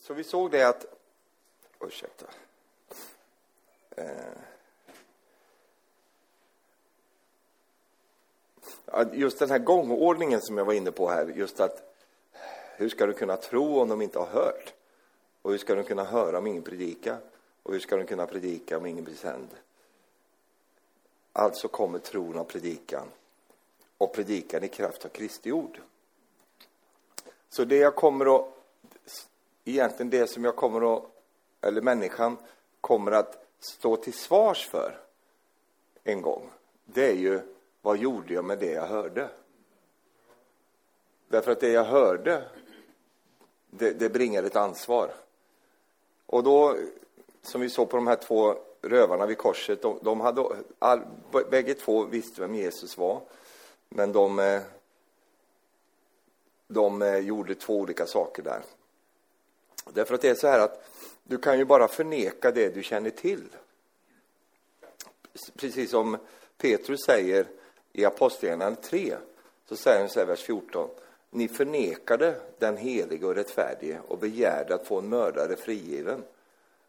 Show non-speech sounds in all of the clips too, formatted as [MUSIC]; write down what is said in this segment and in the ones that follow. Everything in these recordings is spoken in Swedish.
så vi såg det att, ursäkta. Eh, just den här gångordningen som jag var inne på här, just att hur ska du kunna tro om de inte har hört? Och hur ska de kunna höra om ingen predikar? Och hur ska de kunna predika om ingen blir sänd? Alltså kommer tron av predikan och predikan i kraft av Kristi ord. Så det jag kommer att, egentligen det som jag kommer att, eller människan kommer att stå till svars för en gång, det är ju vad gjorde jag med det jag hörde? Därför att det jag hörde, det, det bringar ett ansvar. Och då, som vi såg på de här två rövarna vid korset, de, de hade, all, bägge två visste vem Jesus var, men de, eh, de eh, gjorde två olika saker där. Därför att det är så här att du kan ju bara förneka det du känner till. Precis som Petrus säger i Apostlagärningarna 3, så säger han så här, vers 14. Ni förnekade den helige och rättfärdige och begärde att få en mördare frigiven.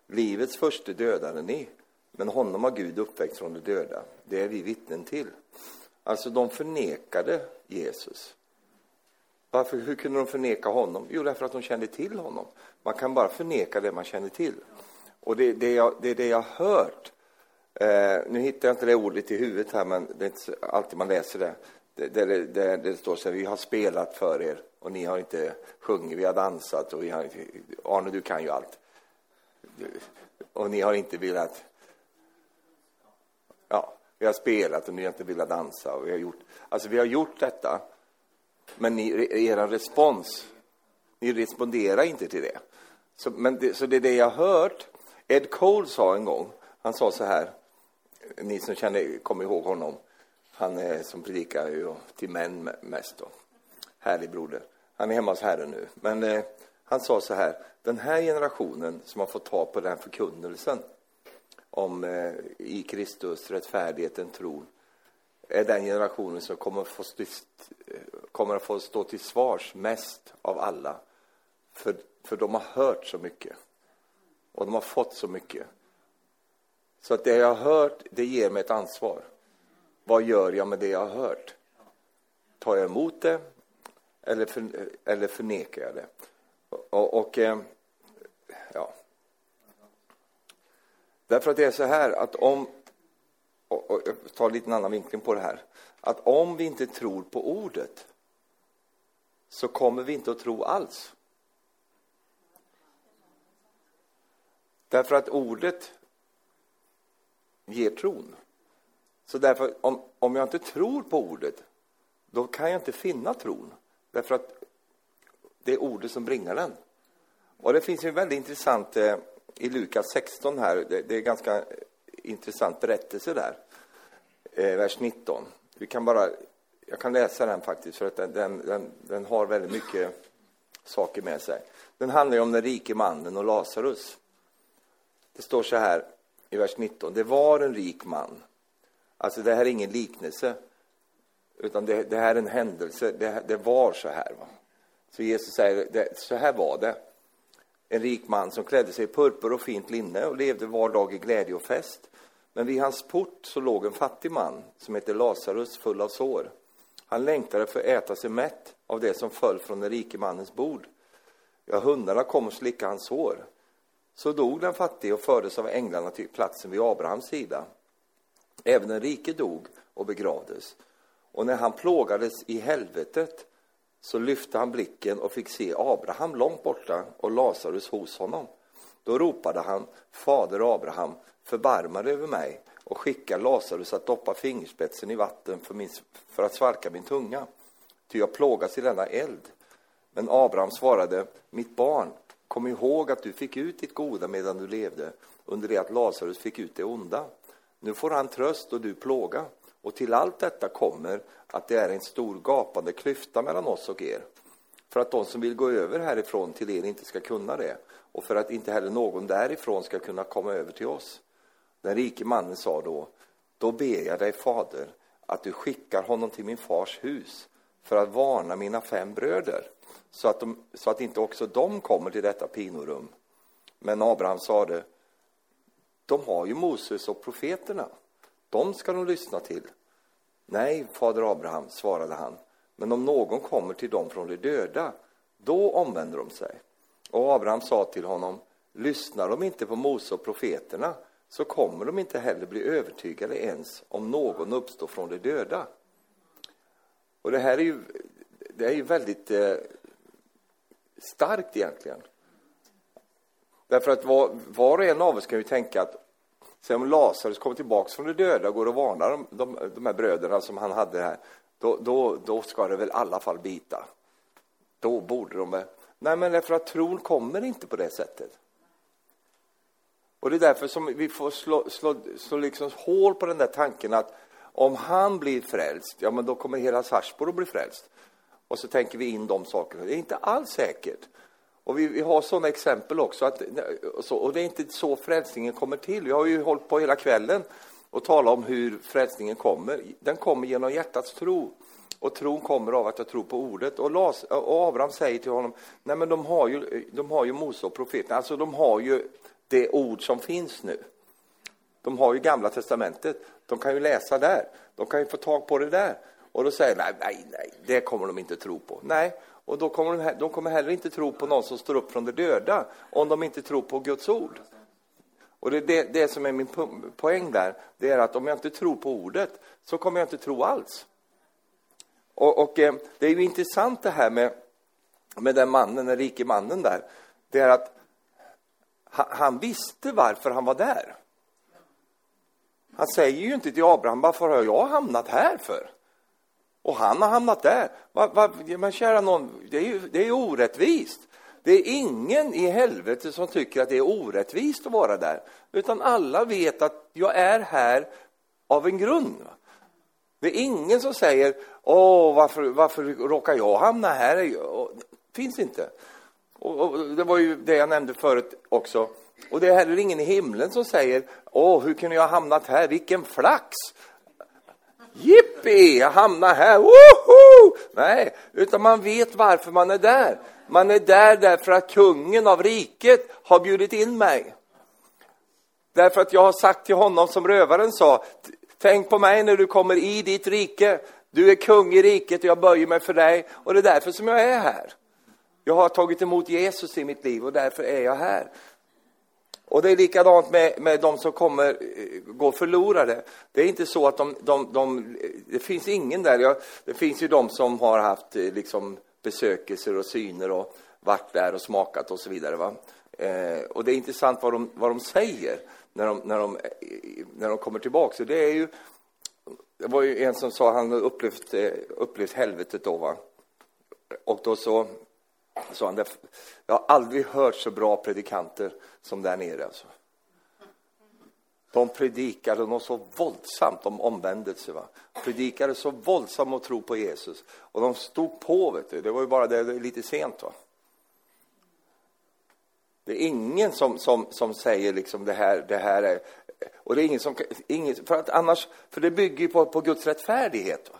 Livets första dödade ni, men honom har Gud uppväckt från de döda. Det är vi vittnen till. Alltså, de förnekade Jesus. Varför, hur kunde de förneka honom? Jo, därför att de kände till honom. Man kan bara förneka det man känner till. Och det, det, jag, det är det jag har hört. Eh, nu hittar jag inte det ordet i huvudet här, men det är inte alltid man läser det. Det, det, det, det, står så här, vi har spelat för er och ni har inte sjungit, vi har dansat och vi har, Arne, du kan ju allt. Och ni har inte velat, ja, vi har spelat och ni har inte velat dansa och vi har gjort, alltså vi har gjort detta men ni, er respons, ni responderar inte till det. Så, men det, så det är det jag har hört. Ed Cole sa en gång, han sa så här, ni som känner, kommer ihåg honom, han är som predikar ju till män mest då. Härlig broder. Han är hemma hos Herren nu. Men eh, han sa så här, den här generationen som har fått ta på den förkunnelsen om eh, i Kristus, rättfärdigheten, tron, är den generationen som kommer att få, stå, eh, kommer att få stå till svars mest av alla. För, för de har hört så mycket. Och de har fått så mycket. Så att det jag har hört, det ger mig ett ansvar. Vad gör jag med det jag har hört? Tar jag emot det eller, för, eller förnekar jag det? Och, och eh, ja. Därför att det är så här att om och, och jag tar lite annan vinkling på det här, att om vi inte tror på ordet så kommer vi inte att tro alls. Därför att ordet ger tron. Så därför, om, om jag inte tror på ordet, då kan jag inte finna tron. Därför att det är ordet som bringar den. Och det finns ju väldigt intressant eh, i Lukas 16 här, det, det är ganska intressant berättelse där, eh, vers 19. Vi kan bara, jag kan läsa den faktiskt, för att den, den, den, den har väldigt mycket saker med sig. Den handlar ju om den rike mannen och Lazarus. Det står så här i vers 19. Det var en rik man. Alltså, det här är ingen liknelse, utan det, det här är en händelse. Det, det var så här. Va? Så Jesus säger, det, så här var det. En rik man som klädde sig i purpur och fint linne och levde var dag i glädje och fest. Men vid hans port så låg en fattig man som hette Lazarus full av sår. Han längtade för att äta sig mätt av det som föll från den rike mannens bord. Ja, hundarna kom och slickade hans sår. Så dog den fattige och fördes av änglarna till platsen vid Abrahams sida. Även den rike dog och begravdes. Och när han plågades i helvetet så lyfte han blicken och fick se Abraham långt borta och Lazarus hos honom. Då ropade han, Fader Abraham, förbarma dig över mig och skicka Lazarus att doppa fingerspetsen i vatten för, min, för att svalka min tunga, ty jag plågas i denna eld. Men Abraham svarade, mitt barn, kom ihåg att du fick ut ditt goda medan du levde, under det att Lazarus fick ut det onda. Nu får han tröst och du plåga. Och till allt detta kommer att det är en stor gapande klyfta mellan oss och er. För att de som vill gå över härifrån till er inte ska kunna det och för att inte heller någon därifrån ska kunna komma över till oss. Den rike mannen sa då, då ber jag dig, fader, att du skickar honom till min fars hus för att varna mina fem bröder, så att, de, så att inte också de kommer till detta pinorum. Men Abraham sade, de har ju Moses och profeterna. De ska de lyssna till. Nej, fader Abraham, svarade han, men om någon kommer till dem från de döda, då omvänder de sig. Och Abraham sa till honom, lyssnar de inte på Mose och profeterna, så kommer de inte heller bli övertygade ens om någon uppstår från de döda. Och det här är ju, det är ju väldigt eh, starkt egentligen. Därför att var, var och en av oss kan ju tänka att Sen om Lazarus kommer tillbaka från de döda och går och varnar de, de, de här bröderna som han hade här, då, då, då ska det väl i alla fall bita. Då borde de väl... Nej, men därför att tron kommer inte på det sättet. Och det är därför som vi får slå, slå, slå liksom hål på den där tanken att om han blir frälst, ja men då kommer hela Sarpsborg att bli frälst. Och så tänker vi in de sakerna. Det är inte alls säkert. Och vi, vi har sådana exempel också. Att, och, så, och det är inte så frälsningen kommer till. Vi har ju hållit på hela kvällen och talat om hur frälsningen kommer. Den kommer genom hjärtats tro. Och tron kommer av att jag tror på ordet. Och, Las, och Abraham säger till honom, nej men de har ju, de har ju Mose och profeterna. alltså de har ju det ord som finns nu. De har ju Gamla Testamentet, de kan ju läsa där, de kan ju få tag på det där. Och då säger nej, nej, nej, det kommer de inte tro på. Nej, och då kommer de, de kommer heller inte tro på någon som står upp från de döda, om de inte tror på Guds ord. Och det är det, det som är min poäng där, det är att om jag inte tror på ordet, så kommer jag inte tro alls. Och, och eh, det är ju intressant det här med, med den mannen, den rike mannen där, det är att han, visste varför han var där. Han säger ju inte till Abraham, varför har jag hamnat här för? Och han har hamnat där. Va, va, men kära någon, det är ju det är orättvist. Det är ingen i helvetet som tycker att det är orättvist att vara där. Utan alla vet att jag är här av en grund. Det är ingen som säger, åh, varför, varför råkar jag hamna här? Det finns inte. Och, och, det var ju det jag nämnde förut också. Och det är heller ingen i himlen som säger, åh, hur kunde jag ha hamnat här? Vilken flax! Jippi, jag hamnar här, woho! Nej, utan man vet varför man är där. Man är där därför att kungen av riket har bjudit in mig. Därför att jag har sagt till honom som rövaren sa, tänk på mig när du kommer i ditt rike. Du är kung i riket och jag böjer mig för dig och det är därför som jag är här. Jag har tagit emot Jesus i mitt liv och därför är jag här. Och det är likadant med, med de som kommer eh, gå förlorade. Det är inte så att de, de, de det finns ingen där. Jag, det finns ju de som har haft eh, liksom besökelser och syner och varit där och smakat och så vidare. Va? Eh, och det är intressant vad de, vad de säger när de, när de, eh, när de kommer tillbaka. Så det är ju, det var ju en som sa, han upplevt, upplevt helvetet då va. Och då så sa han, jag har aldrig hört så bra predikanter som där nere. Alltså. De predikade något så våldsamt om omvändelse. Va? Predikade så våldsamt att tro på Jesus. Och de stod på, vet du. Det var ju bara det, det lite sent. Va? Det är ingen som, som, som säger liksom det här, det här är... Och det är ingen som... Ingen, för, att annars, för det bygger ju på, på Guds rättfärdighet. Va?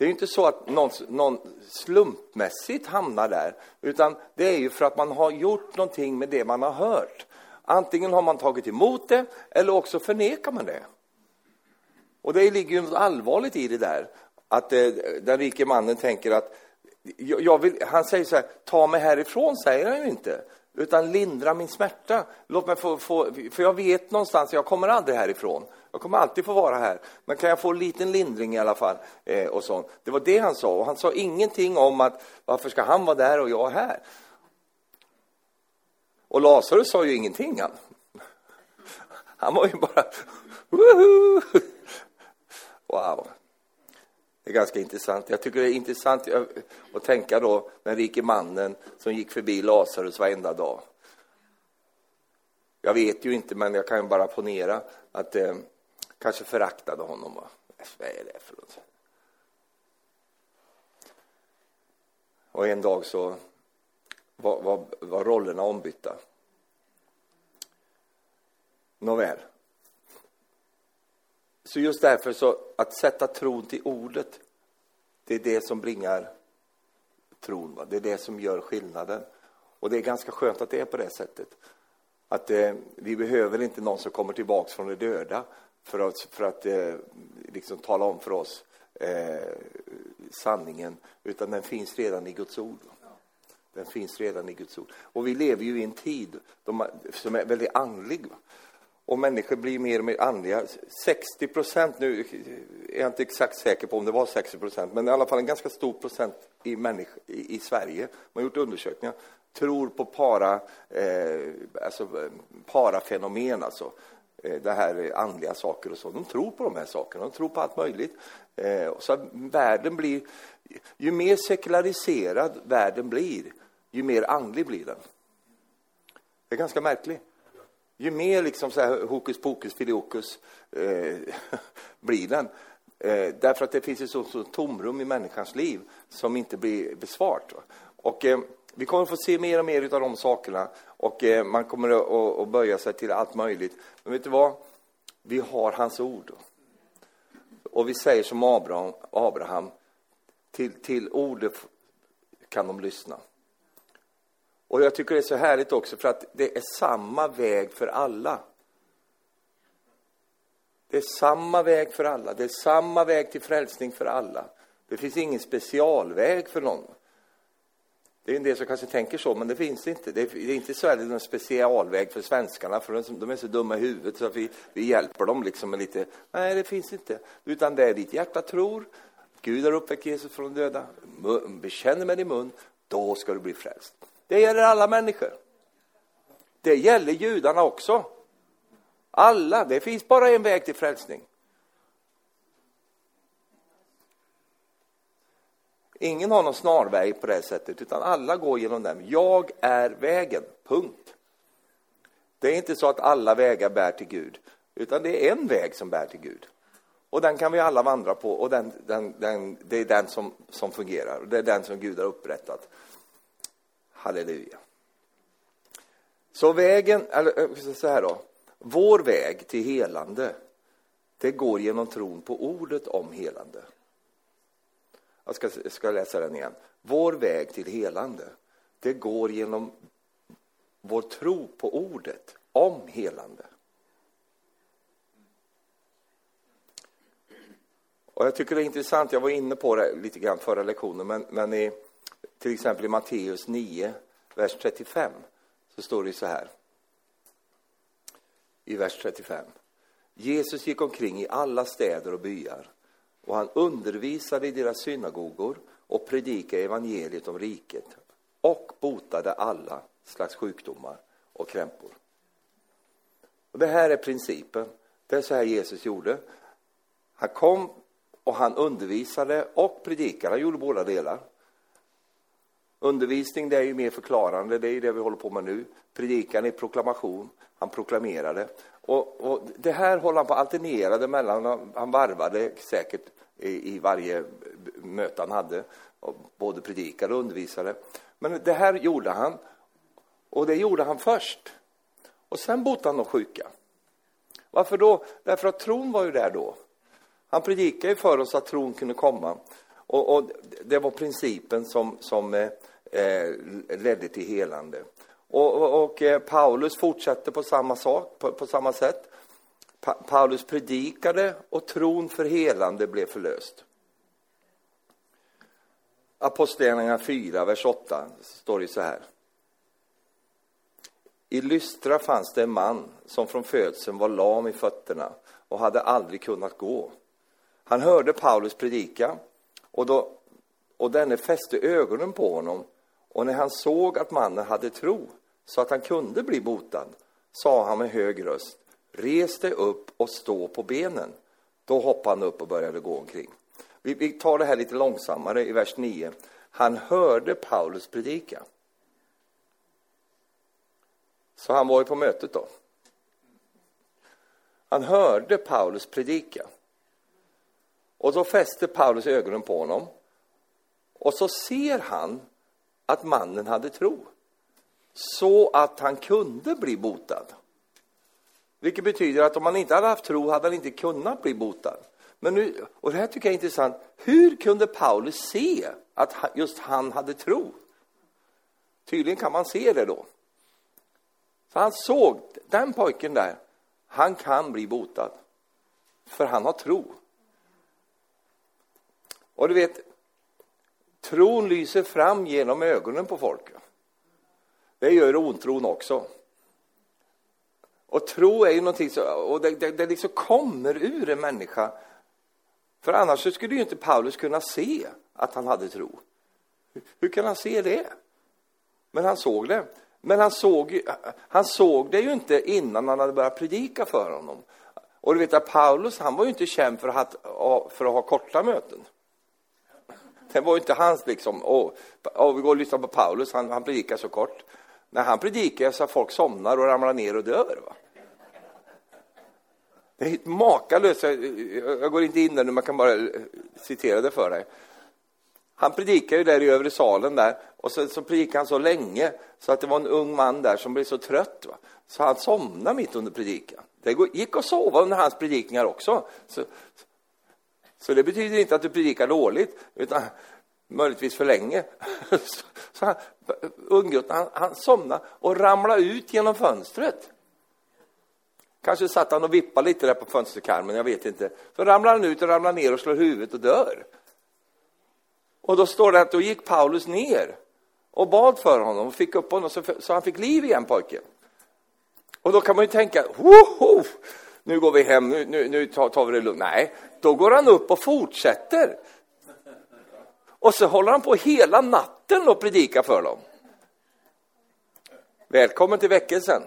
Det är ju inte så att någon, någon, slumpmässigt hamnar där, utan det är ju för att man har gjort någonting med det man har hört. Antingen har man tagit emot det, eller också förnekar man det. Och det ligger ju något allvarligt i det där, att eh, den rike mannen tänker att jag vill, han säger så här, ta mig härifrån, säger han ju inte, utan lindra min smärta. Låt mig få, få, för jag vet någonstans, jag kommer aldrig härifrån. Jag kommer alltid få vara här, men kan jag få en liten lindring i alla fall? Eh, och sånt. Det var det han sa, och han sa ingenting om att varför ska han vara där och jag här? Och Lazarus sa ju ingenting han. Han var ju bara Woho! Wow. Det är ganska intressant. Jag tycker det är intressant eh, att tänka då den rike mannen som gick förbi Lazarus varenda dag. Jag vet ju inte, men jag kan ju bara ponera att eh, kanske föraktade honom. Va? Äh, vad är det för något? Och en dag så var, var, var rollerna ombytta. Nåväl. Så just därför så, att sätta tron till ordet, det är det som bringar tron. Va? Det är det som gör skillnaden. Och det är ganska skönt att det är på det sättet. Att eh, vi behöver inte någon som kommer tillbaks från de döda för att, för att eh, liksom tala om för oss eh, sanningen, utan den finns redan i Guds ord. Den finns redan i Guds ord. Och vi lever ju i en tid som är väldigt andlig. Och människor blir mer och mer andliga. 60 procent, nu är jag inte exakt säker på om det var 60 procent, men i alla fall en ganska stor procent i, människa, i, i Sverige, man har gjort undersökningar, tror på para, eh, alltså parafenomen, alltså. Eh, det här andliga saker och så. De tror på de här sakerna, de tror på allt möjligt. Eh, så världen blir, ju mer sekulariserad världen blir, ju mer andlig blir den. Det är ganska märkligt. Ju mer liksom så här hokus pokus filiokus eh, [LAUGHS] blir den. Eh, därför att det finns ett sånt tomrum i människans liv som inte blir besvart. Och eh, vi kommer att få se mer och mer av de sakerna och eh, man kommer att, att böja sig till allt möjligt. Men vet du vad? Vi har hans ord. Och vi säger som Abraham, Abraham till, till ordet kan de lyssna. Och jag tycker det är så härligt också för att det är samma väg för alla. Det är samma väg för alla. Det är samma väg till frälsning för alla. Det finns ingen specialväg för någon. Det är en del som kanske tänker så, men det finns inte. Det är inte så här någon specialväg för svenskarna, för de är så dumma i huvudet så att vi, vi hjälper dem liksom med lite. Nej, det finns inte. Utan det är ditt hjärta tror, Gud har uppväckt Jesus från de döda, bekänner med din mun, då ska du bli frälst. Det gäller alla människor. Det gäller judarna också. Alla. Det finns bara en väg till frälsning. Ingen har någon snarväg på det sättet, utan alla går genom den. Jag är vägen, punkt. Det är inte så att alla vägar bär till Gud, utan det är en väg som bär till Gud. Och den kan vi alla vandra på, och den, den, den, det är den som, som fungerar, och det är den som Gud har upprättat. Halleluja. Så vägen, eller eh, så här då, vår väg till helande, det går genom tron på ordet om helande. Jag ska, ska läsa den igen. Vår väg till helande, det går genom vår tro på ordet om helande. Och jag tycker det är intressant, jag var inne på det lite grann förra lektionen, men, men i, till exempel i Matteus 9, vers 35, så står det så här. I vers 35. Jesus gick omkring i alla städer och byar och han undervisade i deras synagogor och predikade evangeliet om riket och botade alla slags sjukdomar och krämpor. Och det här är principen. Det är så här Jesus gjorde. Han kom och han undervisade och predikade. Han gjorde båda delar. Undervisning det är ju mer förklarande, det är ju det vi håller på med nu. Predikan är proklamation, han proklamerade. Och, och det här håller han på alternerade mellan, han varvade säkert i, i varje möte han hade, och både predikade och undervisade. Men det här gjorde han, och det gjorde han först. Och sen botade han de sjuka. Varför då? Därför att tron var ju där då. Han predikade ju för oss att tron kunde komma. Och, och det var principen som, som eh, Eh, ledde till helande. Och, och, och eh, Paulus fortsatte på samma, sak, på, på samma sätt. Pa Paulus predikade och tron för helande blev förlöst. Apostlagärningarna 4, vers 8, står det så här. I Lystra fanns det en man som från födseln var lam i fötterna och hade aldrig kunnat gå. Han hörde Paulus predika och, då, och denne fäste ögonen på honom och när han såg att mannen hade tro så att han kunde bli botad sa han med hög röst Res dig upp och stå på benen. Då hoppade han upp och började gå omkring. Vi, vi tar det här lite långsammare i vers 9. Han hörde Paulus predika. Så han var ju på mötet då. Han hörde Paulus predika. Och då fäster Paulus ögonen på honom. Och så ser han att mannen hade tro. Så att han kunde bli botad. Vilket betyder att om han inte hade haft tro hade han inte kunnat bli botad. Men nu, och det här tycker jag är intressant. Hur kunde Paulus se att just han hade tro. Tydligen kan man se det då. Så han såg, den pojken där, han kan bli botad. För han har tro. Och du vet, tron lyser fram genom ögonen på folk. Det gör ontron också. Och tro är ju någonting som, och det, det, det liksom kommer ur en människa. För annars skulle ju inte Paulus kunna se att han hade tro. Hur kan han se det? Men han såg det. Men han såg, han såg det ju inte innan han hade börjat predika för honom. Och du vet att Paulus, han var ju inte känd för att, för att ha korta möten. Det var inte hans liksom, åh, åh vi går och lyssnar på Paulus, han, han predikar så kort. När han predikar så att folk somnar och ramlar ner och dör. Va? Det är makalöst. Jag går inte in där nu, man kan bara eh, citera det för dig. Han predikar ju där i övre salen där och så, så predikade han så länge så att det var en ung man där som blev så trött va? så han somnade mitt under predikan. Det gick att sova under hans predikningar också. Så, så det betyder inte att du predikar dåligt, utan möjligtvis för länge. [LAUGHS] Så han, unggutten, han, han somnade och ramlade ut genom fönstret. Kanske satt han och vippade lite där på fönsterkarmen, jag vet inte. Så ramlar han ut och ramlar ner och slår huvudet och dör. Och då står det att då gick Paulus ner och bad för honom och fick upp honom så, så han fick liv igen, pojken. Och då kan man ju tänka, Woho! nu går vi hem, nu, nu, nu tar, tar vi det lugnt. Nej, då går han upp och fortsätter. Och så håller han på hela natten och predikar för dem. Välkommen till väckelsen.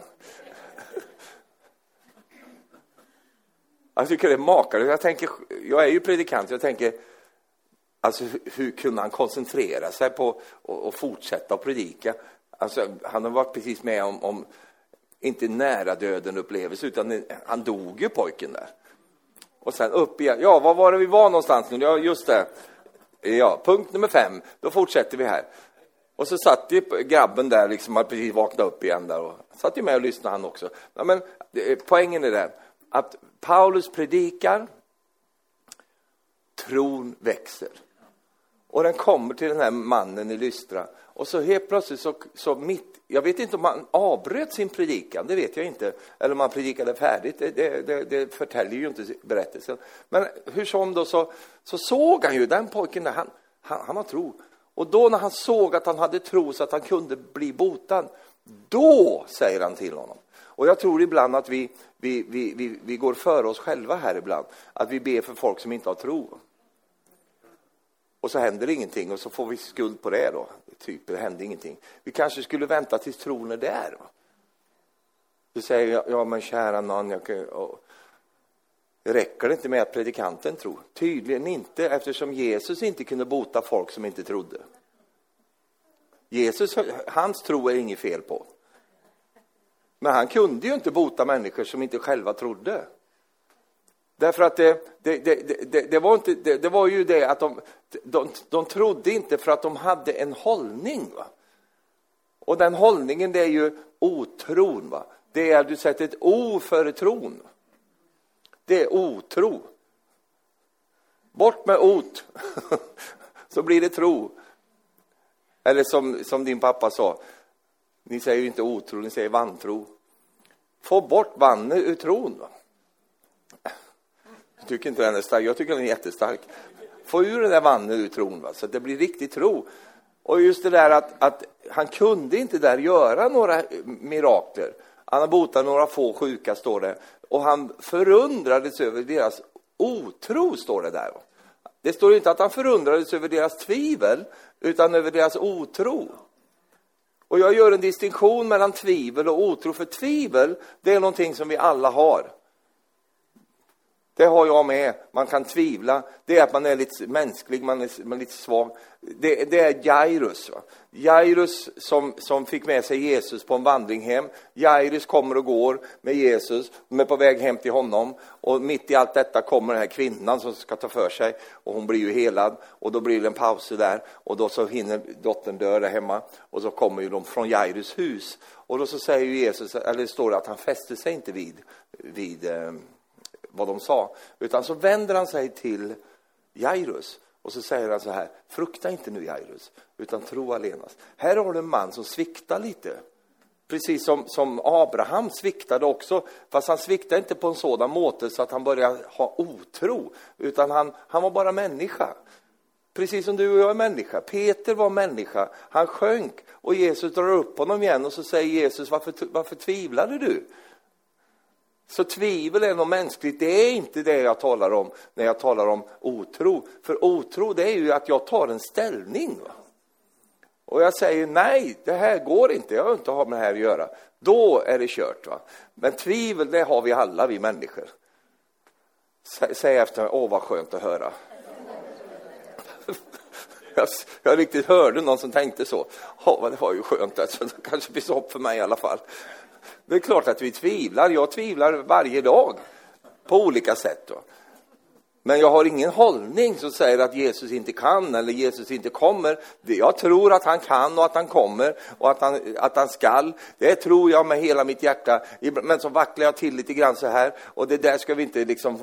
Jag tycker det är makalöst. Jag, tänker, jag är ju predikant, jag tänker, alltså hur kunde han koncentrera sig på att fortsätta att predika? Alltså, han har varit precis med om, om inte nära döden upplevelse, utan han dog ju pojken där. Och sen upp igen. Ja, var var det vi var någonstans nu? Ja, just det. Ja, punkt nummer fem. Då fortsätter vi här. Och så satt ju grabben där, liksom, hade precis vaknat upp igen där och satt ju med och lyssnade han också. Ja, men eh, poängen är den att Paulus predikar, tron växer. Och den kommer till den här mannen i Lystra. Och så helt plötsligt så, så mitt, jag vet inte om han avbröt sin predikan, det vet jag inte. Eller om han predikade färdigt, det, det, det, det förtäljer ju inte berättelsen. Men hur som då så, så såg han ju den pojken där, han, han, han har tro. Och då när han såg att han hade tro så att han kunde bli botad, då säger han till honom. Och jag tror ibland att vi, vi, vi, vi, vi går före oss själva här ibland, att vi ber för folk som inte har tro. Och så händer ingenting och så får vi skuld på det då. Typ, det hände ingenting. Vi kanske skulle vänta tills tron är där. Va? Du säger, ja men kära någon, jag kan, och, räcker det inte med att predikanten tror? Tydligen inte, eftersom Jesus inte kunde bota folk som inte trodde. Jesus, hans tro är inget fel på. Men han kunde ju inte bota människor som inte själva trodde. Därför att det, det, det, det var, inte, det, var ju det att de, de, de trodde inte för att de hade en hållning. Va? Och den hållningen det är ju otron. Va? Det är att du sätter ett O före tron. Det är otro. Bort med ot, [LAUGHS] så blir det tro. Eller som, som din pappa sa, ni säger ju inte otro, ni säger vantro. Få bort vannet ur tron. Va? Jag tycker inte den är stark, jag tycker den är jättestark. Få ur den där vannet ur tron, va? så att det blir riktig tro. Och just det där att, att han kunde inte där göra några mirakler. Han har botat några få sjuka, står det. Och han förundrades över deras otro, står det där. Det står inte att han förundrades över deras tvivel, utan över deras otro. Och jag gör en distinktion mellan tvivel och otro, för tvivel, det är någonting som vi alla har. Det har jag med. Man kan tvivla. Det är att man är lite mänsklig, man är, man är lite svag. Det, det är Jairus. Va? Jairus som, som fick med sig Jesus på en vandring hem. Jairus kommer och går med Jesus. De är på väg hem till honom. Och mitt i allt detta kommer den här kvinnan som ska ta för sig. Och hon blir ju helad. Och då blir det en paus där. Och då så hinner dottern dö där hemma. Och så kommer ju de från Jairus hus. Och då så säger Jesus, eller det står att han fäster sig inte vid, vid eh, vad de sa. Utan så vänder han sig till Jairus Och så säger han så här, frukta inte nu Jairus, utan tro allenast. Här har du en man som sviktar lite. Precis som, som Abraham sviktade också, fast han sviktade inte på en sådan måte så att han började ha otro, utan han, han var bara människa. Precis som du och jag är människa. Peter var människa. Han sjönk och Jesus drar upp honom igen och så säger Jesus, varför, varför tvivlade du? Så tvivel är något mänskligt, det är inte det jag talar om när jag talar om otro. För otro, det är ju att jag tar en ställning. Va? Och jag säger nej, det här går inte, jag har inte med det här att göra. Då är det kört. Va? Men tvivel, det har vi alla, vi människor. Säg efter mig, åh vad skönt att höra. [LAUGHS] jag, jag riktigt hörde någon som tänkte så. Ja, det var ju skönt, alltså. det kanske finns hopp för mig i alla fall. Det är klart att vi tvivlar. Jag tvivlar varje dag på olika sätt. Då. Men jag har ingen hållning som säger att Jesus inte kan eller Jesus inte kommer. Jag tror att han kan och att han kommer och att han, att han skall. Det tror jag med hela mitt hjärta. Men så vacklar jag till lite grann så här och det där ska vi inte liksom... Eh,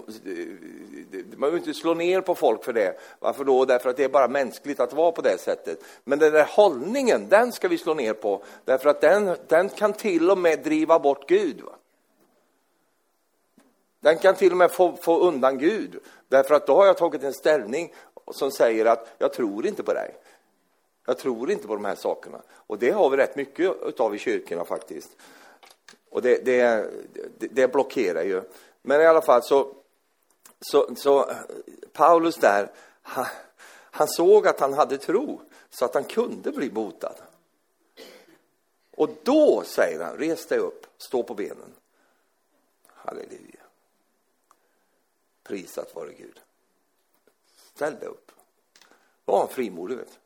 man behöver inte slå ner på folk för det. Varför då? Därför att det är bara mänskligt att vara på det sättet. Men den där hållningen, den ska vi slå ner på. Därför att den, den kan till och med driva bort Gud. Va? Den kan till och med få, få undan Gud. Därför att då har jag tagit en ställning som säger att jag tror inte på dig. Jag tror inte på de här sakerna. Och det har vi rätt mycket av i kyrkorna faktiskt. Och det, det, det blockerar ju. Men i alla fall så, så, så Paulus där, han, han såg att han hade tro så att han kunde bli botad. Och då säger han, res dig upp, stå på benen. Halleluja. Prisat vare Gud. Ställ dig upp. Var en frimodig, vet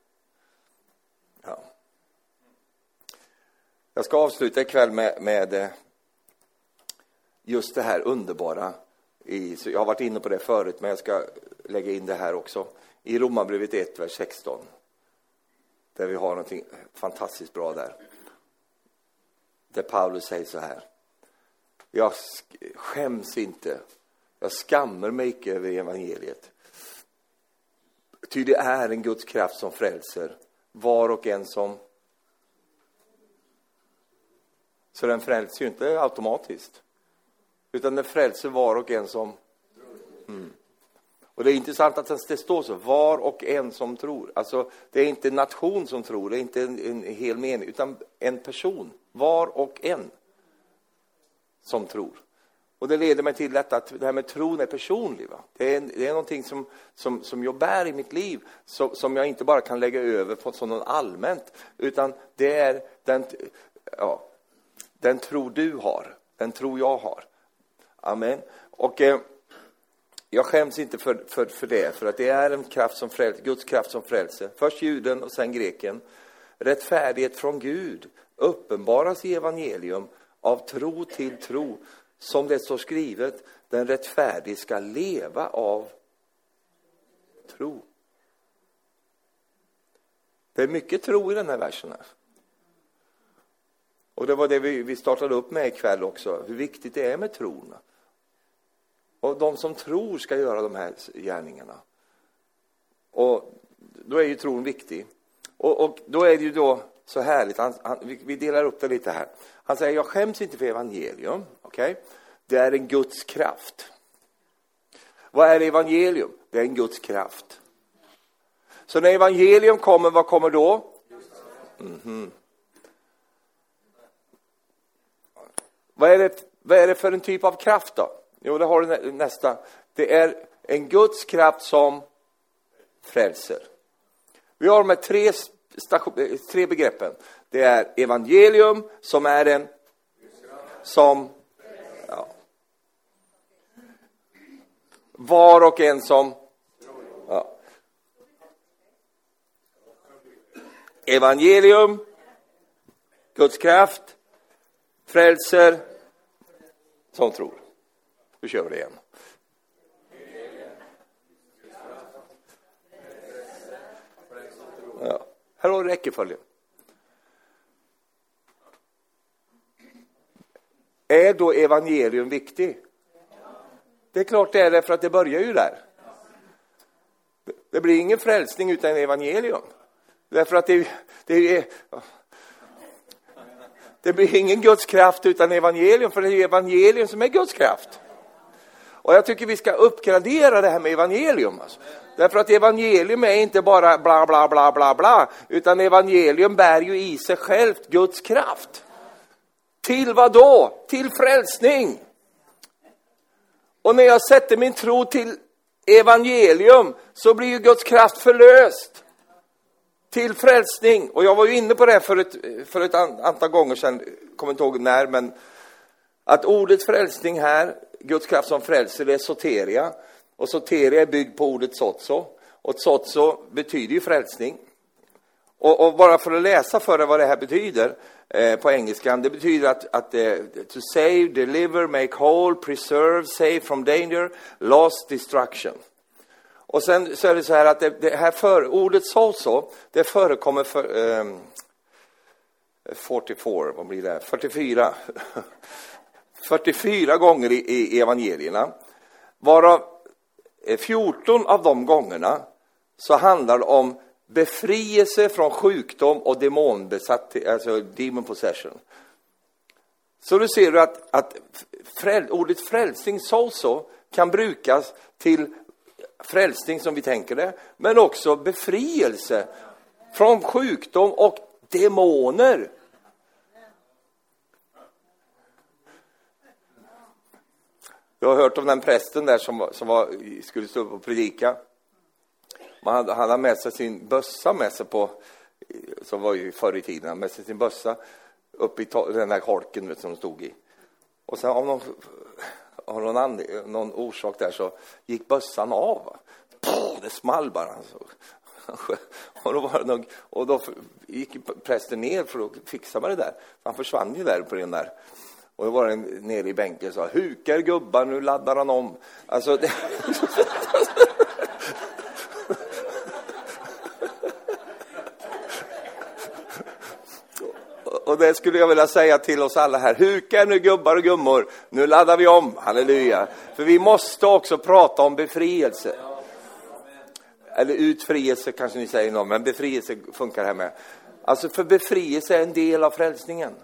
Ja. Jag ska avsluta ikväll med, med eh, just det här underbara. I, jag har varit inne på det förut, men jag ska lägga in det här också. I Romarbrevet 1, vers 16. Där vi har någonting fantastiskt bra där. Där Paulus säger så här. Jag skäms inte jag skammar mig icke över evangeliet. Ty det är en Guds kraft som frälser var och en som... Så den frälser ju inte automatiskt. Utan den frälser var och en som... Mm. Och det är intressant att det står så, var och en som tror. Alltså, det är inte en nation som tror, det är inte en, en hel mening, utan en person. Var och en som tror. Och det leder mig till detta att det här med tron är personlig. Va? Det, är, det är någonting som, som, som jag bär i mitt liv, som, som jag inte bara kan lägga över på som något allmänt, utan det är den, ja, den tro du har, den tro jag har. Amen. Och eh, jag skäms inte för, för, för det, för att det är en kraft som fräls, Guds kraft som frälser. Först juden och sen greken. Rättfärdighet från Gud uppenbaras i evangelium av tro till tro som det står skrivet, den rättfärdige ska leva av tro. Det är mycket tro i den här versen. Här. Och det var det vi, vi startade upp med ikväll också, hur viktigt det är med tron. Och de som tror ska göra de här gärningarna. Och då är ju tron viktig. Och, och då är det ju då så härligt, han, han, vi, vi, delar upp det lite här. Han säger, jag skäms inte för evangelium. Okay? Det är en Guds kraft. Vad är evangelium? Det är en Guds kraft. Så när evangelium kommer, vad kommer då? Mm -hmm. vad, är det, vad är det för en typ av kraft då? Jo, det har du nästa. Det är en Guds kraft som frälser. Vi har de här tre, Eh, tre begreppen. Det är evangelium som är en som Ja. Var och en som... Ja. Evangelium, Guds kraft, frälser, som tror. Nu kör vi det igen. Ja. Här har du räckeföljen. Är då evangelium viktig? Det är klart det är för att det börjar ju där. Det blir ingen frälsning utan evangelium. Därför att det, det är... Det blir ingen Guds kraft utan evangelium, för det är evangelium som är Guds kraft. Och jag tycker vi ska uppgradera det här med evangelium. Alltså. Därför att evangelium är inte bara bla, bla, bla, bla, bla, utan evangelium bär ju i sig självt Guds kraft. Till vad då? Till frälsning. Och när jag sätter min tro till evangelium så blir ju Guds kraft förlöst till frälsning. Och jag var ju inne på det för ett, för ett antal gånger sedan, kommer inte ihåg när, men att ordet frälsning här, Guds kraft som frälser, det är soteria. Och soteria är byggd på ordet sotso. Och sotso betyder ju frälsning. Och, och, bara för att läsa för er vad det här betyder eh, på engelskan, det betyder att, att eh, to save, deliver, make whole, preserve, save from danger, loss, destruction. Och sen så är det så här att det, det här för, ordet sotso, det förekommer för eh, 44, vad blir det? 44. [LAUGHS] 44 gånger i, i evangelierna. Varav eh, 14 av de gångerna så handlar det om befrielse från sjukdom och demonbesatt, alltså demon possession. Så du ser du att, att fräl, ordet frälsning så kan brukas till frälsning som vi tänker det, men också befrielse från sjukdom och demoner. Du har hört om den prästen där som, som var, skulle stå upp och predika. Man hade, han hade med sig sin bössa med sig på, som var ju förr i tiden, med sig sin bössa upp i den där holken som de stod i. Och sen av någon, av någon, and, någon orsak där så gick bössan av. Puh, det small bara. Alltså. [LAUGHS] Och då, var det nog, och då gick prästen ner för att fixa med det där. Han försvann ju där på den där. Och då var den nere i bänken och sa hukar gubbar, nu laddar han om. Alltså, det... och det skulle jag vilja säga till oss alla här. Huka nu gubbar och gummor, nu laddar vi om, halleluja. För vi måste också prata om befrielse. Eller utfrielse kanske ni säger någon, men befrielse funkar här med. Alltså för befrielse är en del av frälsningen.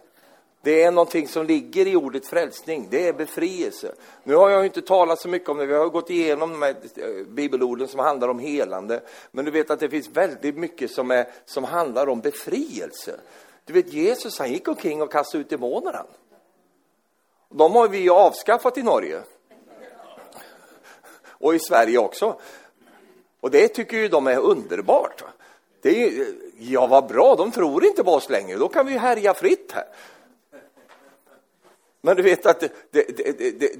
Det är någonting som ligger i ordet frälsning, det är befrielse. Nu har jag inte talat så mycket om det, vi har gått igenom de här eh, bibelorden som handlar om helande. Men du vet att det finns väldigt mycket som, är, som handlar om befrielse. Du vet Jesus han gick omkring och kastade ut demonerna. De har vi avskaffat i Norge. Och i Sverige också. Och det tycker ju de är underbart. Det är, ja, vad bra, de tror inte på oss längre. Då kan vi härja fritt här. Men du vet att det, det, det,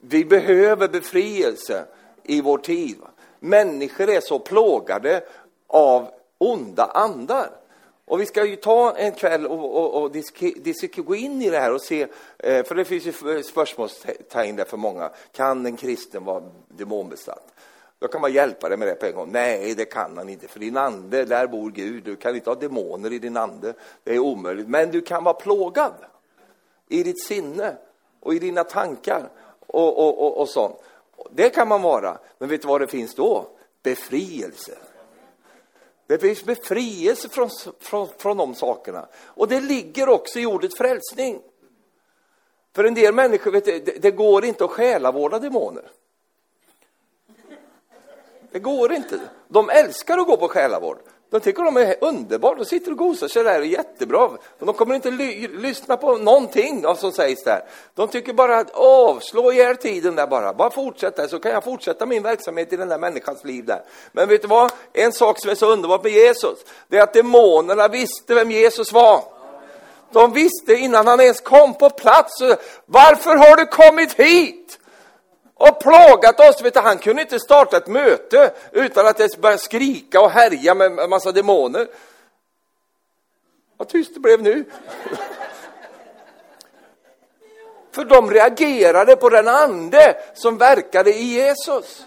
vi behöver befrielse i vår tid. Människor är så plågade av onda andar. Och vi ska ju ta en kväll och, och, och gå in i det här och se, eh, för det finns ju spörsmålstecken där för många. Kan en kristen vara demonbesatt? Då kan man hjälpa dig med det på en gång. Nej, det kan han inte, för din ande, där bor Gud. Du kan inte ha demoner i din ande. Det är omöjligt. Men du kan vara plågad i ditt sinne och i dina tankar och, och, och, och sånt. Det kan man vara. Men vet du vad det finns då? Befrielse. Det finns befrielse från, från, från de sakerna. Och det ligger också i ordet frälsning. För en del människor, vet du, det, det går inte att själavårda demoner. Det går inte. De älskar att gå på själavård. De tycker de är underbart. De sitter och gosar sig där, är jättebra. de kommer inte ly lyssna på någonting av som sägs där. De tycker bara att avslå ihjäl tiden där bara. Bara fortsätt där så kan jag fortsätta min verksamhet i den där människans liv där. Men vet du vad? En sak som är så underbart med Jesus, det är att demonerna visste vem Jesus var. De visste innan han ens kom på plats. Varför har du kommit hit? Och plågat oss. Vet du, han kunde inte starta ett möte utan att det började skrika och härja med en massa demoner. Vad tyst det blev nu. [LAUGHS] För de reagerade på den ande som verkade i Jesus.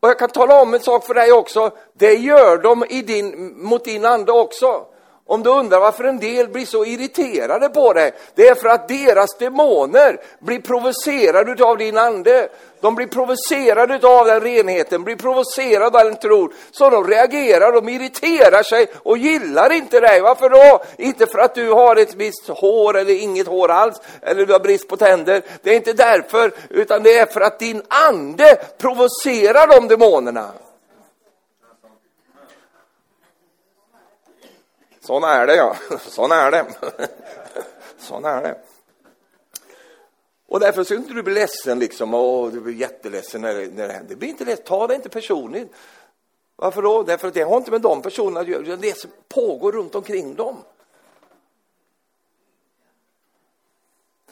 Och jag kan tala om en sak för dig också. Det gör de i din, mot din ande också. Om du undrar varför en del blir så irriterade på dig, det är för att deras demoner blir provocerade av din ande. De blir provocerade av den renheten, blir provocerade av den tron. Så de reagerar, de irriterar sig och gillar inte dig. Varför då? Inte för att du har ett visst hår eller inget hår alls, eller du har brist på tänder. Det är inte därför, utan det är för att din ande provocerar de demonerna. Sån är det ja, sån är det. Sån är det. Och därför ska inte du bli ledsen liksom, och du blir jätteledsen när det, när det händer. Bli inte ledsen, ta det inte personligt. Varför då? Därför att det har inte med de personerna att göra, det som pågår runt omkring dem.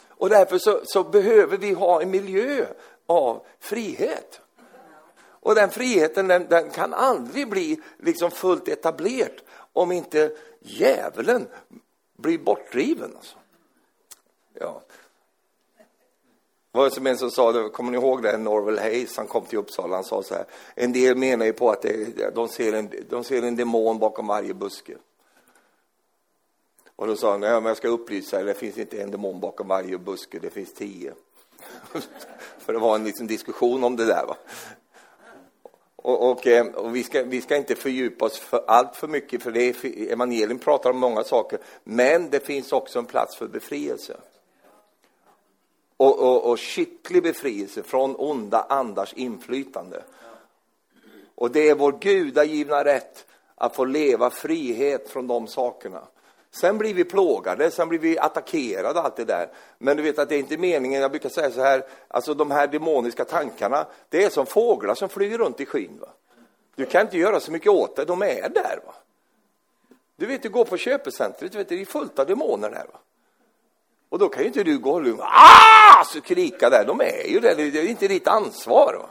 Och därför så, så behöver vi ha en miljö av frihet. Och den friheten den, den, kan aldrig bli liksom fullt etablerad om inte djävulen blir bortdriven. Alltså. Ja. Det var som en som sa, kommer ni ihåg det, Norval Hayes, han kom till Uppsala, han sa så här, en del menar ju på att det, de, ser en, de ser en demon bakom varje buske. Och då sa han, nej men jag ska upplysa er, det finns inte en demon bakom varje buske, det finns tio. [LAUGHS] För det var en liten diskussion om det där. Va? Och, och, eh, och, vi, ska, vi ska inte fördjupa oss för allt för mycket, för det är, evangelium pratar om många saker, men det finns också en plats för befrielse. Och, och, och skicklig befrielse från onda andars inflytande. Och det är vår gudagivna rätt att få leva frihet från de sakerna. Sen blir vi plågade, sen blir vi attackerade allt det där. Men du vet att det är inte meningen, jag brukar säga så här, alltså de här demoniska tankarna, det är som fåglar som flyger runt i skyn. Va? Du kan inte göra så mycket åt det, de är där. Va? Du vet, du går på köpecentret, du vet, det är fullt av demoner där. Va? Och då kan ju inte du gå och ah! så skrika där, de är ju där, det är inte ditt ansvar. Va?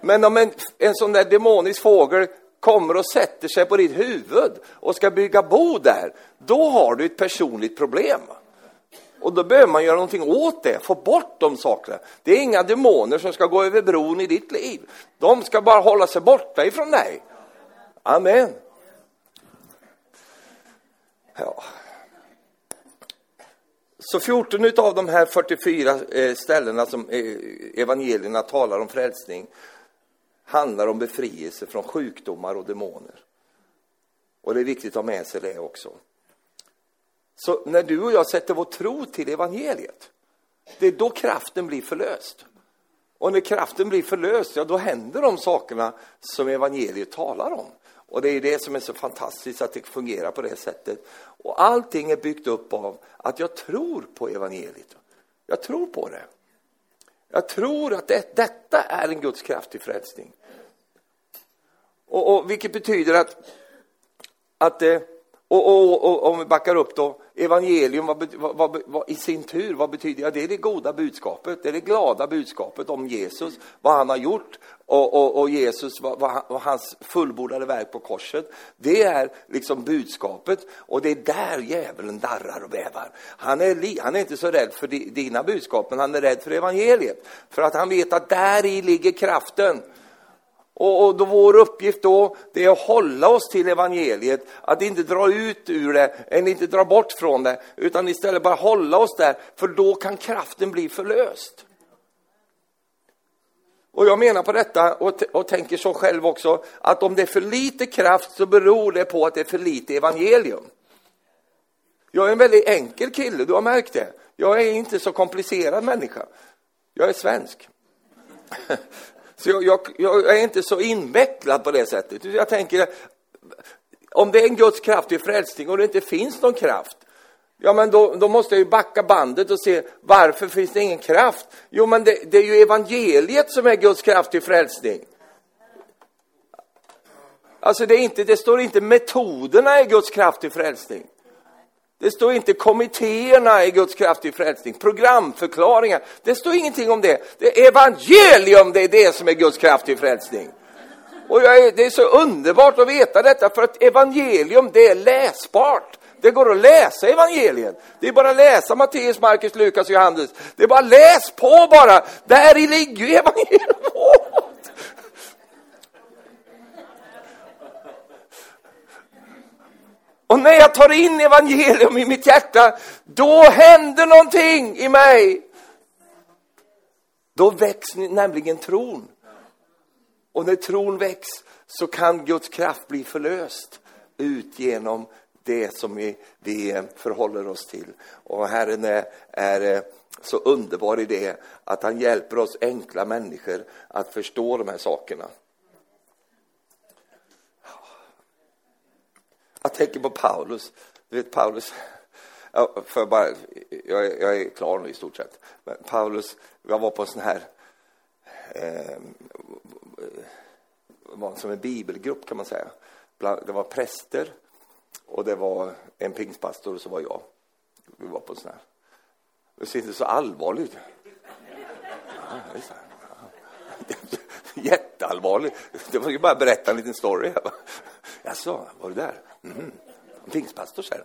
Men om en, en sån där demonisk fågel kommer och sätter sig på ditt huvud och ska bygga bo där, då har du ett personligt problem. Och då behöver man göra någonting åt det, få bort de sakerna. Det är inga demoner som ska gå över bron i ditt liv. De ska bara hålla sig borta ifrån dig. Amen. Ja. Så 14 av de här 44 eh, ställena som eh, evangelierna talar om frälsning handlar om befrielse från sjukdomar och demoner. Och det är viktigt att ha med sig det också. Så när du och jag sätter vår tro till evangeliet, det är då kraften blir förlöst. Och när kraften blir förlöst, ja då händer de sakerna som evangeliet talar om. Och det är det som är så fantastiskt att det fungerar på det sättet. Och allting är byggt upp av att jag tror på evangeliet. Jag tror på det. Jag tror att det, detta är en Guds kraft till frälsning. Och, och, vilket betyder att, att eh, och, och, och, om vi backar upp då, evangelium vad, vad, vad, i sin tur, vad betyder det? Det är det goda budskapet, det är det glada budskapet om Jesus, vad han har gjort och, och Jesus, vad, vad, hans fullbordade verk på korset. Det är liksom budskapet och det är där djävulen darrar och bävar. Han är, han är inte så rädd för dina budskap, men han är rädd för evangeliet. För att han vet att där i ligger kraften. Och, och då vår uppgift då, det är att hålla oss till evangeliet, att inte dra ut ur det, eller inte dra bort från det, utan istället bara hålla oss där, för då kan kraften bli förlöst. Och jag menar på detta och, och tänker så själv också, att om det är för lite kraft så beror det på att det är för lite evangelium. Jag är en väldigt enkel kille, du har märkt det. Jag är inte så komplicerad människa. Jag är svensk. [LAUGHS] Så jag, jag, jag, är inte så invecklad på det sättet. Jag tänker, om det är en Guds kraft i frälsning och det inte finns någon kraft, ja men då, då, måste jag ju backa bandet och se varför finns det ingen kraft? Jo men det, det är ju evangeliet som är Guds kraft i frälsning. Alltså det, är inte, det står inte metoderna är Guds kraft i frälsning. Det står inte kommittéerna i Guds kraft till frälsning, programförklaringar. Det står ingenting om det. Det är evangelium, det är det som är Guds kraft till frälsning. Och är, det är så underbart att veta detta, för att evangelium, det är läsbart. Det går att läsa evangeliet. Det är bara att läsa Matteus, Markus, Lukas och Johannes. Det är bara läs på bara. Där i ligger ju evangelium. Och när jag tar in evangelium i mitt hjärta, då händer någonting i mig. Då väcks nämligen tron. Och när tron väcks så kan Guds kraft bli förlöst ut genom det som vi, vi förhåller oss till. Och Herren är, är eh, så underbar i det att han hjälper oss enkla människor att förstå de här sakerna. Jag tänker på Paulus. Du vet Paulus, för bara, jag, jag är klar nu i stort sett. Men Paulus, jag var på en sån här, eh, var som en bibelgrupp kan man säga. Det var präster och det var en pingstpastor och så var jag. Vi var på en sån här. Det ser inte så allvarligt ut. Ja, [LAUGHS] Jätteallvarligt. Det var ju bara berätta en liten story. Jaså, var du där? Mm. Pingstpastor, säger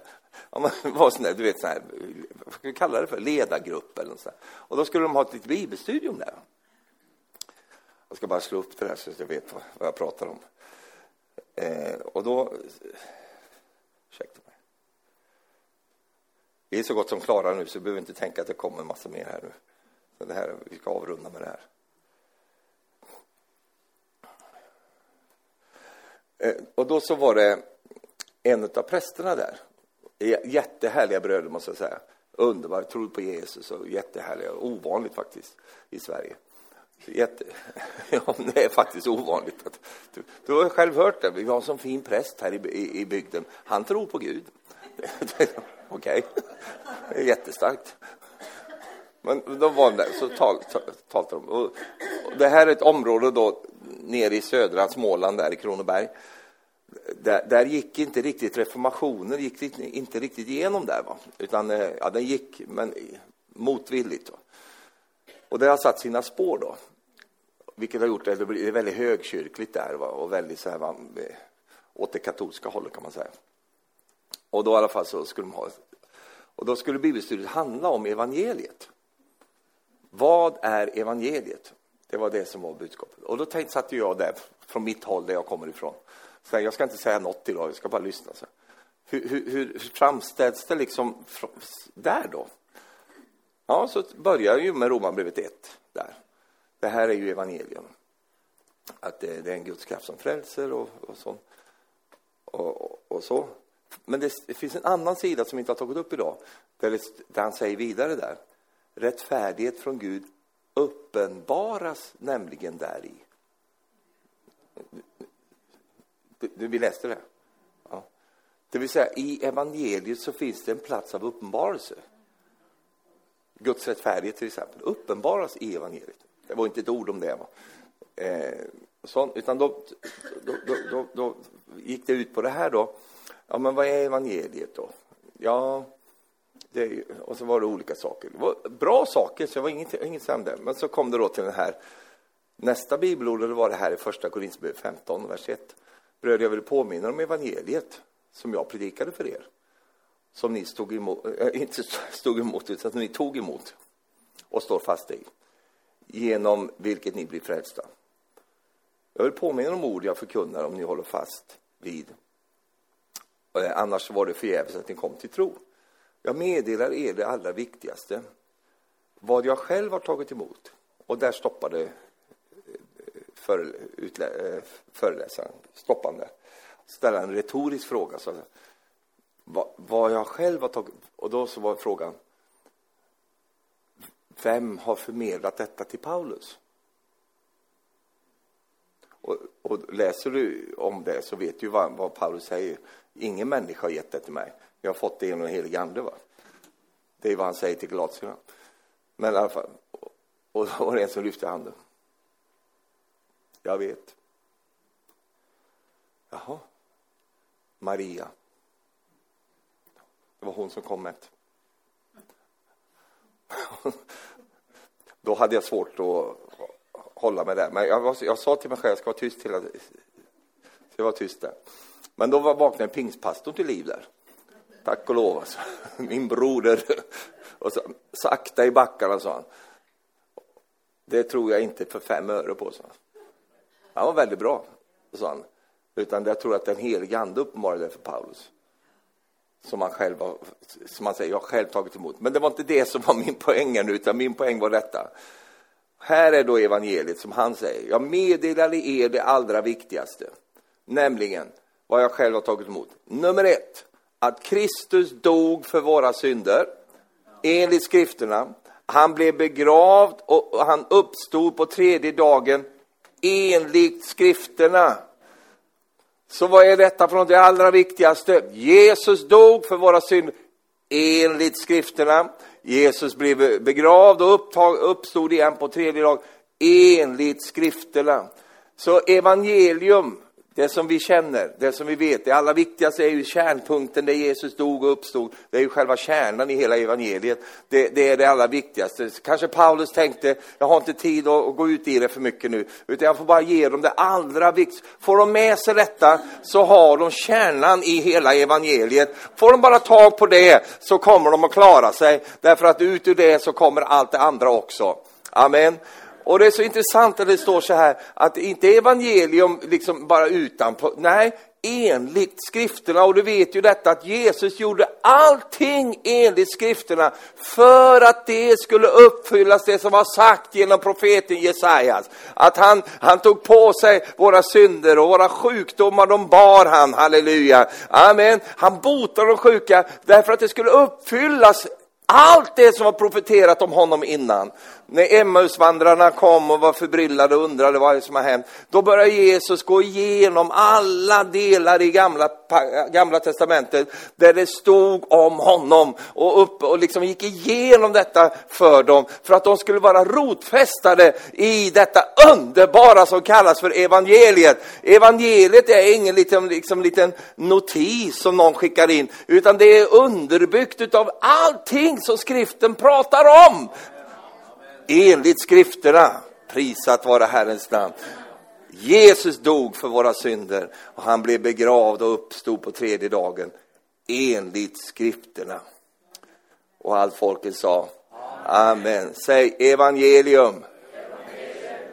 Om man var sån där, du vet, sån här, vad ska vi kalla det för, ledargrupp eller något sånt. Och då skulle de ha ett litet bibelstudium där. Jag ska bara slå upp det här så att jag vet vad, vad jag pratar om. Eh, och då, ursäkta mig. Vi är så gott som klara nu så vi behöver inte tänka att det kommer en massa mer här nu. Så det här, vi ska avrunda med det här. Eh, och då så var det en av prästerna där. Jättehärliga bröder måste jag säga. Underbara, trodde på Jesus och jättehärliga. Ovanligt faktiskt i Sverige. Jätte... [LAUGHS] Ja, det är faktiskt ovanligt. Att... Du, har själv hört det. Vi har en sån fin präst här i, i, i bygden. Han tror på Gud. [LAUGHS] Okej, okay. det är jättestarkt. Men de var där, så talade tal, de. Och, och det här är ett område då nere i södra Småland, där i Kronoberg. Där, där, gick inte riktigt reformationen gick inte riktigt igenom där, va? utan eh, ja, den gick, men motvilligt. Va? Och det har satt sina spår då, vilket har gjort att det blir väldigt högkyrkligt där va? och väldigt så här, va? Eh, åt det katolska hållet kan man säga. Och då i alla fall så skulle de ha, och då skulle bibelstudiet handla om evangeliet. Vad är evangeliet? Det var det som var budskapet. Och då tänkte, satt jag där från mitt håll, där jag kommer ifrån. Så jag ska inte säga något idag, jag ska bara lyssna. Så. Hur, hur, hur framställs det liksom där då? Ja, så börjar ju med Romarbrevet 1 där. Det här är ju evangelium. Att det, det är en Guds kraft som frälser och, och så. Och, och, och, så. Men det, det, finns en annan sida som vi inte har tagit upp idag, där, det, där han säger vidare där. Rättfärdighet från Gud uppenbaras nämligen däri. Vi läste det? Ja. Det vill säga, i evangeliet så finns det en plats av uppenbarelse. Guds rättfärdighet till exempel uppenbaras i evangeliet. Det var inte ett ord om det. Va? Eh, så, utan då, då, då, då, gick det ut på det här då. Ja, men vad är evangeliet då? Ja, det, och så var det olika saker. Det var bra saker, så det var inget, inget sämre. Men så kom det då till den här nästa bibelord, och det var det här i första Korinthierbrevet 15, vers 1. Bröder, jag vill påminna om evangeliet som jag predikade för er. Som ni stod emot, äh, [LAUGHS] inte stod emot, utan som ni tog emot och står fast i. Genom vilket ni blir frälsta. Jag vill påminna om ord jag förkunnar om ni håller fast vid. Eh, annars var det förgäves att ni kom till tro. Jag meddelar er det allra viktigaste, vad jag själv har tagit emot. Och där stoppade eh, eh, föreläsaren, stoppande, ställa en retorisk fråga. Så, vad, vad jag själv har tagit, och då så var frågan, vem har förmedlat detta till Paulus? Och, och, läser du om det så vet du vad, vad Paulus säger. Ingen människa har gett det till mig. Jag har fått det genom den helige Ande. Va? Det är vad han säger till galatierna. Men i alla fall, och då var det en som lyfte handen. Jag vet. Jaha. Maria. Det var hon som kom med Då hade jag svårt att hålla mig där. Men jag, var, jag sa till mig själv, jag ska vara tyst hela Så jag var tyst där. Men då vaknade pingstpastorn till liv där. Tack och lov alltså. Min broder. Och så, sakta i backarna, sa han. Det tror jag inte för fem öre på, sa han. Han var väldigt bra, sa han. Utan jag tror att den helige ande uppenbarade det för Paulus. som han själv har, som han säger, jag har själv tagit emot. Men det var inte det som var min poäng nu, utan min poäng var detta. Här är då evangeliet som han säger, jag meddelade er det allra viktigaste, nämligen vad jag själv har tagit emot. Nummer ett, att Kristus dog för våra synder, enligt skrifterna. Han blev begravd och han uppstod på tredje dagen enligt skrifterna. Så vad är detta för något? Det allra viktigaste. Jesus dog för våra synder enligt skrifterna. Jesus blev begravd och upptag, uppstod igen på tredje dag enligt skrifterna. Så evangelium det som vi känner, det som vi vet, det allra viktigaste är ju kärnpunkten där Jesus dog och uppstod. Det är ju själva kärnan i hela evangeliet. Det, det är det allra viktigaste. Kanske Paulus tänkte, jag har inte tid att, att gå ut i det för mycket nu, utan jag får bara ge dem det allra viktigaste. Får de med sig detta så har de kärnan i hela evangeliet. Får de bara tag på det så kommer de att klara sig, därför att ut ur det så kommer allt det andra också. Amen. Och det är så intressant att det står så här att det inte är evangelium liksom bara utanpå, nej, enligt skrifterna. Och du vet ju detta att Jesus gjorde allting enligt skrifterna för att det skulle uppfyllas det som var sagt genom profeten Jesajas. Att han, han tog på sig våra synder och våra sjukdomar, de bar han, halleluja. Amen. Han botade de sjuka därför att det skulle uppfyllas allt det som var profeterat om honom innan. När Emmausvandrarna kom och var förbryllade och undrade vad som har hänt, då började Jesus gå igenom alla delar i gamla, gamla testamentet där det stod om honom och, upp, och liksom gick igenom detta för dem, för att de skulle vara rotfästade i detta underbara som kallas för evangeliet. Evangeliet är ingen liten, liksom, liten notis som någon skickar in, utan det är underbyggt av allting som skriften pratar om enligt skrifterna. Prisat vara Herrens namn. Jesus dog för våra synder och han blev begravd och uppstod på tredje dagen enligt skrifterna. Och allt folket sa Amen. Säg evangelium. evangelium.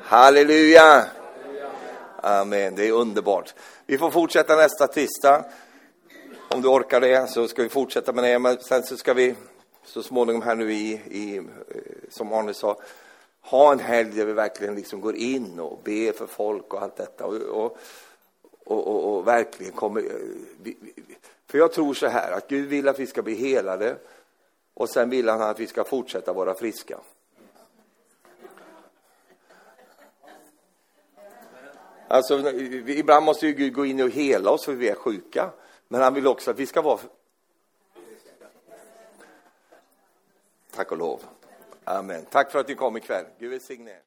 Halleluja. Amen. Det är underbart. Vi får fortsätta nästa tisdag. Om du orkar det så ska vi fortsätta med det. Men sen så ska vi så småningom här nu i, i som Arne sa, ha en helg där vi verkligen liksom går in och ber för folk och allt detta. Och, och, och, och verkligen kommer... Eh, för jag tror så här, att Gud vill att vi ska bli helade och sen vill han att vi ska fortsätta vara friska. Alltså, ibland måste ju Gud gå in och hela oss för vi är sjuka. Men han vill också att vi ska vara Tack och lov. Amen. Tack för att ni kom ikväll. Gud välsigne er.